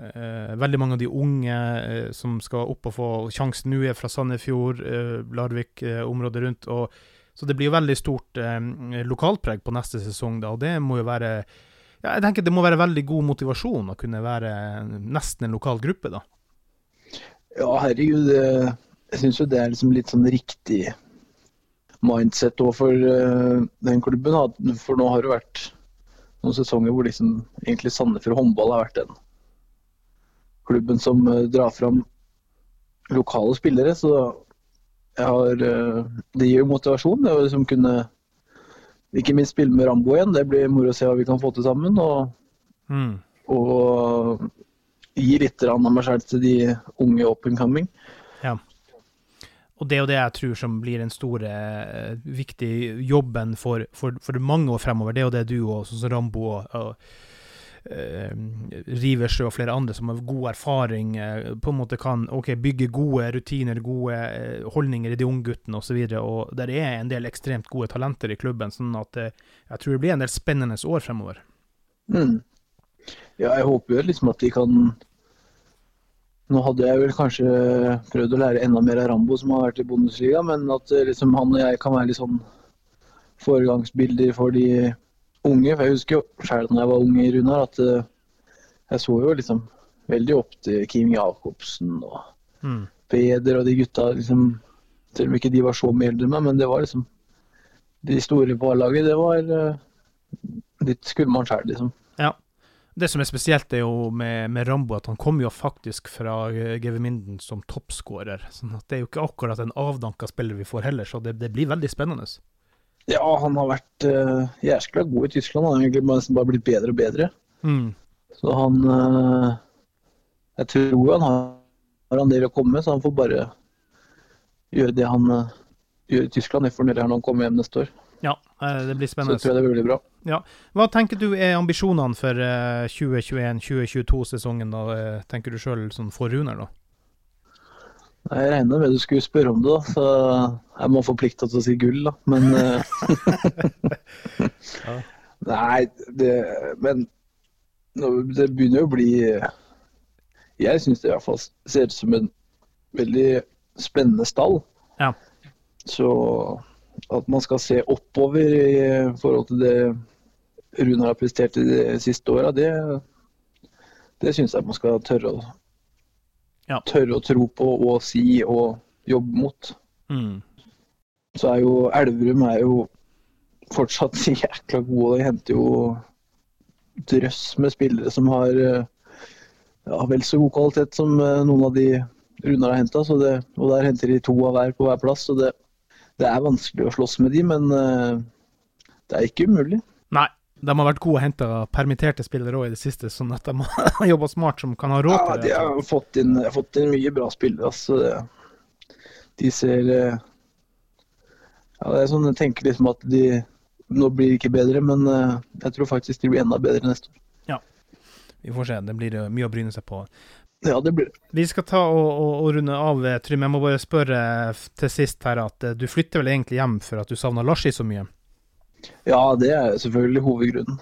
Eh, veldig mange av de unge eh, som skal opp og få sjansen nå, er fra Sandefjord, eh, Larvik, området rundt. Og, så det blir jo veldig stort lokalpreg på neste sesong, da, og det må jo være ja, jeg tenker Det må være veldig god motivasjon å kunne være nesten en lokal gruppe, da. Ja, herregud. Jeg syns jo det er liksom litt sånn riktig mindset òg for den klubben. For nå har det vært noen sesonger hvor liksom egentlig Sandefjord håndball har vært den klubben som eh, drar fram lokale spillere. Så jeg har eh, Det gir jo motivasjon. Det å liksom kunne ikke minst spille med Rambo igjen. Det blir moro å se hva vi kan få til sammen. Og, Mm. og gi litt av meg selv til de unge up and coming. Og det er jo det jeg tror som blir den store, eh, viktige jobben for, for, for mange år fremover. Det er jo det du og Rambo og, og Riversjø og flere andre som har god erfaring, eh, på en måte kan okay, bygge gode rutiner, gode eh, holdninger i de ungguttene osv. Og, så og der er en del ekstremt gode talenter i klubben, sånn at eh, jeg tror det blir en del spennende år fremover. Mm. Ja, jeg håper jo liksom at de kan Nå hadde jeg vel kanskje prøvd å lære enda mer av Rambo, som har vært i Bundesliga, men at eh, liksom han og jeg kan være litt sånn foregangsbilder for de unge. For jeg husker jo selv da jeg var ung i Runar, at eh, jeg så jo liksom veldig opp til Kim Jacobsen og Mm. Peder og de gutta. liksom, Selv om ikke de var så mye eldre enn meg, men det var liksom De store på A-laget, det var eh, Litt skummelt sjøl, liksom. Det som er spesielt er jo med, med Rambo, at han kom jo faktisk fra Geveminden GV Minden som toppskårer. sånn at det er jo ikke akkurat en avdanka spiller vi får heller, så det, det blir veldig spennende. Ja, han har vært uh, jæskla god i Tyskland. Han har egentlig nesten bare blitt bedre og bedre. Mm. Så han uh, Jeg tror han har, en del å komme med, så han får bare gjøre det han uh, gjør i Tyskland. Jeg fornøyer når han kommer hjem neste år. Ja, eh, det blir spennende. Så jeg tror jeg det blir veldig bra. Hva tenker du er ambisjonene for eh, 2021-2022-sesongen, da, eh, tenker du sjøl sånn for Runar, da? Jeg regner med du skulle spørre om det, da, så jeg må forplikta til å si gull, da. Men eh, (laughs) Ja. Nei, det Men det begynner å bli Jeg syns det i hvert fall ser ut som en veldig spennende stall. Ja. Så at man skal se oppover i forhold til det Rune har prestert i de siste åra, det, det syns jeg man skal tørre å Ja. tørre å tro på og si og jobbe mot. Mm. Så er jo Elverum er jo fortsatt (laughs) jækla gode. De henter jo drøss med spillere som har eh, ja, vel så god kvalitet som eh, noen av de Runar har henta. Og der henter de to av hver på hver plass. Så det, det er vanskelig å slåss med de, men eh, det er ikke umulig. De har vært gode å hente permitterte spillere òg i det siste, sånn at de (laughs) har jobba smart som kan ha råd Ja, til de det. har fått inn, fått inn mye bra spillere. Altså. De ser eh, Ja, det er sånn, Jeg tenker liksom at de Nå blir det ikke bedre, men eh, jeg tror faktisk de blir enda bedre neste år. Vi får se. Det blir eh, mye å bryne seg på. Ja, det blir det. Vi skal ta og, og, og runde av, Trym. Jeg må bare spørre til sist her at du flytter vel egentlig hjem for at du savner Larsi så mye? Ja, det er selvfølgelig hovedgrunnen.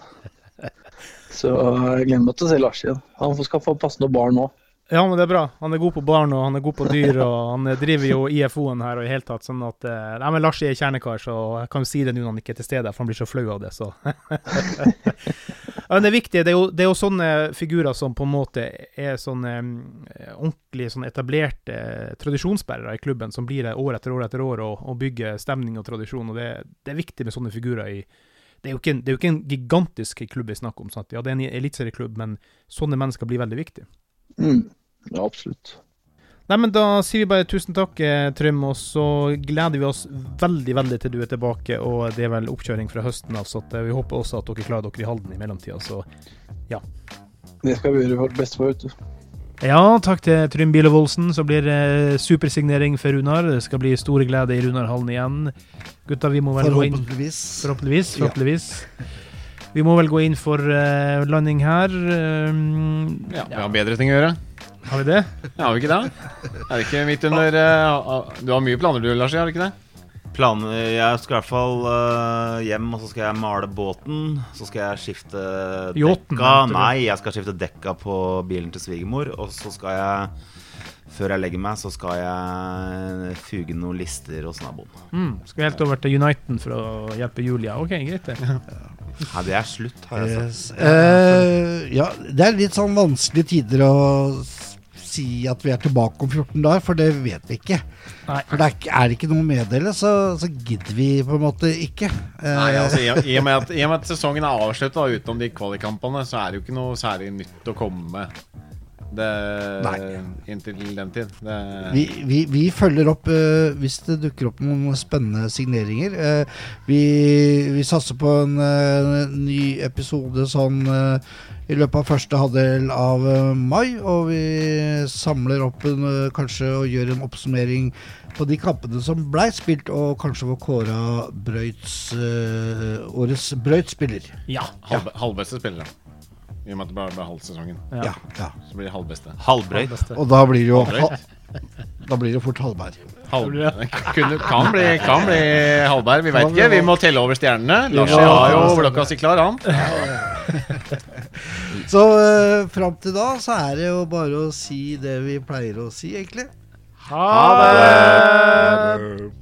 (laughs) Så jeg gleder meg til å se Lars igjen. Han skal få passe noen barn nå. Ja, men det er bra. Han er god på barn, og han er god på dyr, og han driver jo IFO-en her og i hele tatt, sånn at eh, Nei, men Lars er kjernekar, så jeg kan jo si det nå når han ikke er til stede, for han blir så flau av det, så (laughs) Ja, det er viktig. Det er, jo, det er jo sånne figurer som på en måte er sånne eh, ordentlig sånn etablerte tradisjonsbærere i klubben, som blir det år etter år etter år og, og bygger stemning og tradisjon. og det, det er viktig med sånne figurer i det er, jo ikke en, jo ikke en gigantisk klubb vi snakker om. Sant? Ja, det er en eliteserieklubb, men sånne mennesker blir veldig viktige. Mm. Ja, absolutt. Nei, men Da sier vi bare tusen takk, eh, Trym, og så gleder vi oss veldig veldig til du er tilbake. Og det er vel oppkjøring fra høsten av, så at, eh, vi håper også at dere klarer dere i Halden i mellomtida. Så ja. Det skal vi gjøre vårt beste for, vet du. ja, takk til Trym Bielevoldsen, Så blir det supersignering for Runar. Det skal bli store glede i Runarhallen igjen. Gutta, vi må vel gå inn Forhåpentligvis. Forhåpentligvis. Ja. Vi må vel gå inn for eh, landing her. Um, Ja, vi har bedre ting å gjøre. Har vi det? Har vi ikke det? Er det ikke midt under eh, Du har mye planer du, Lars, har du ikke det? Planer Jeg skal i hvert fall øh, hjem, og så skal jeg male båten. Så skal jeg skifte Yachten, dekka mente du? Nei, jeg skal skifte dekka på bilen til svigermor. Og så skal jeg før jeg legger meg, så skal jeg fuge noen lister hos naboen. Mm. Skal vi helt over til Uniten for å hjelpe Julia? Ok, greit det. Nei, det er slutt, har jeg sagt. Yes. Eh, ja, det er litt sånn vanskelige tider å si at vi er tilbake om 14 dager, for det vet vi ikke. Nei. For det er, ikke- er det ikke noe å meddele, så, så gidder vi på en måte ikke. Eh, Nei, altså i, i, og med at, (laughs) I og med at sesongen er avslutta utenom de kvalikkampene, så er det jo ikke noe særlig nytt å komme med. Det, Nei. inntil den tid. Det, vi, vi, vi følger opp uh, hvis det dukker opp noen spennende signeringer. Uh, vi, vi satser på en uh, ny episode sånn i løpet av første halvdel av mai. Og vi samler opp en, kanskje og gjør en oppsummering på de kampene som blei spilt, og kanskje får kåra Brøyts årets Brøyt-spiller. Ja. halv, halvbeste spillere. I og med at det bare er halv sesongen. Ja. ja. Så blir det halvbeste. Halvbrøyt. Og da blir det jo da blir det fort halvbær. Kan, bli, bli halvbær, vi veit ikke. Vi må telle over stjernene. Lars ja, har jo blokka si klar, han. (laughs) så uh, fram til da så er det jo bare å si det vi pleier å si, egentlig. Ha det! Ha det!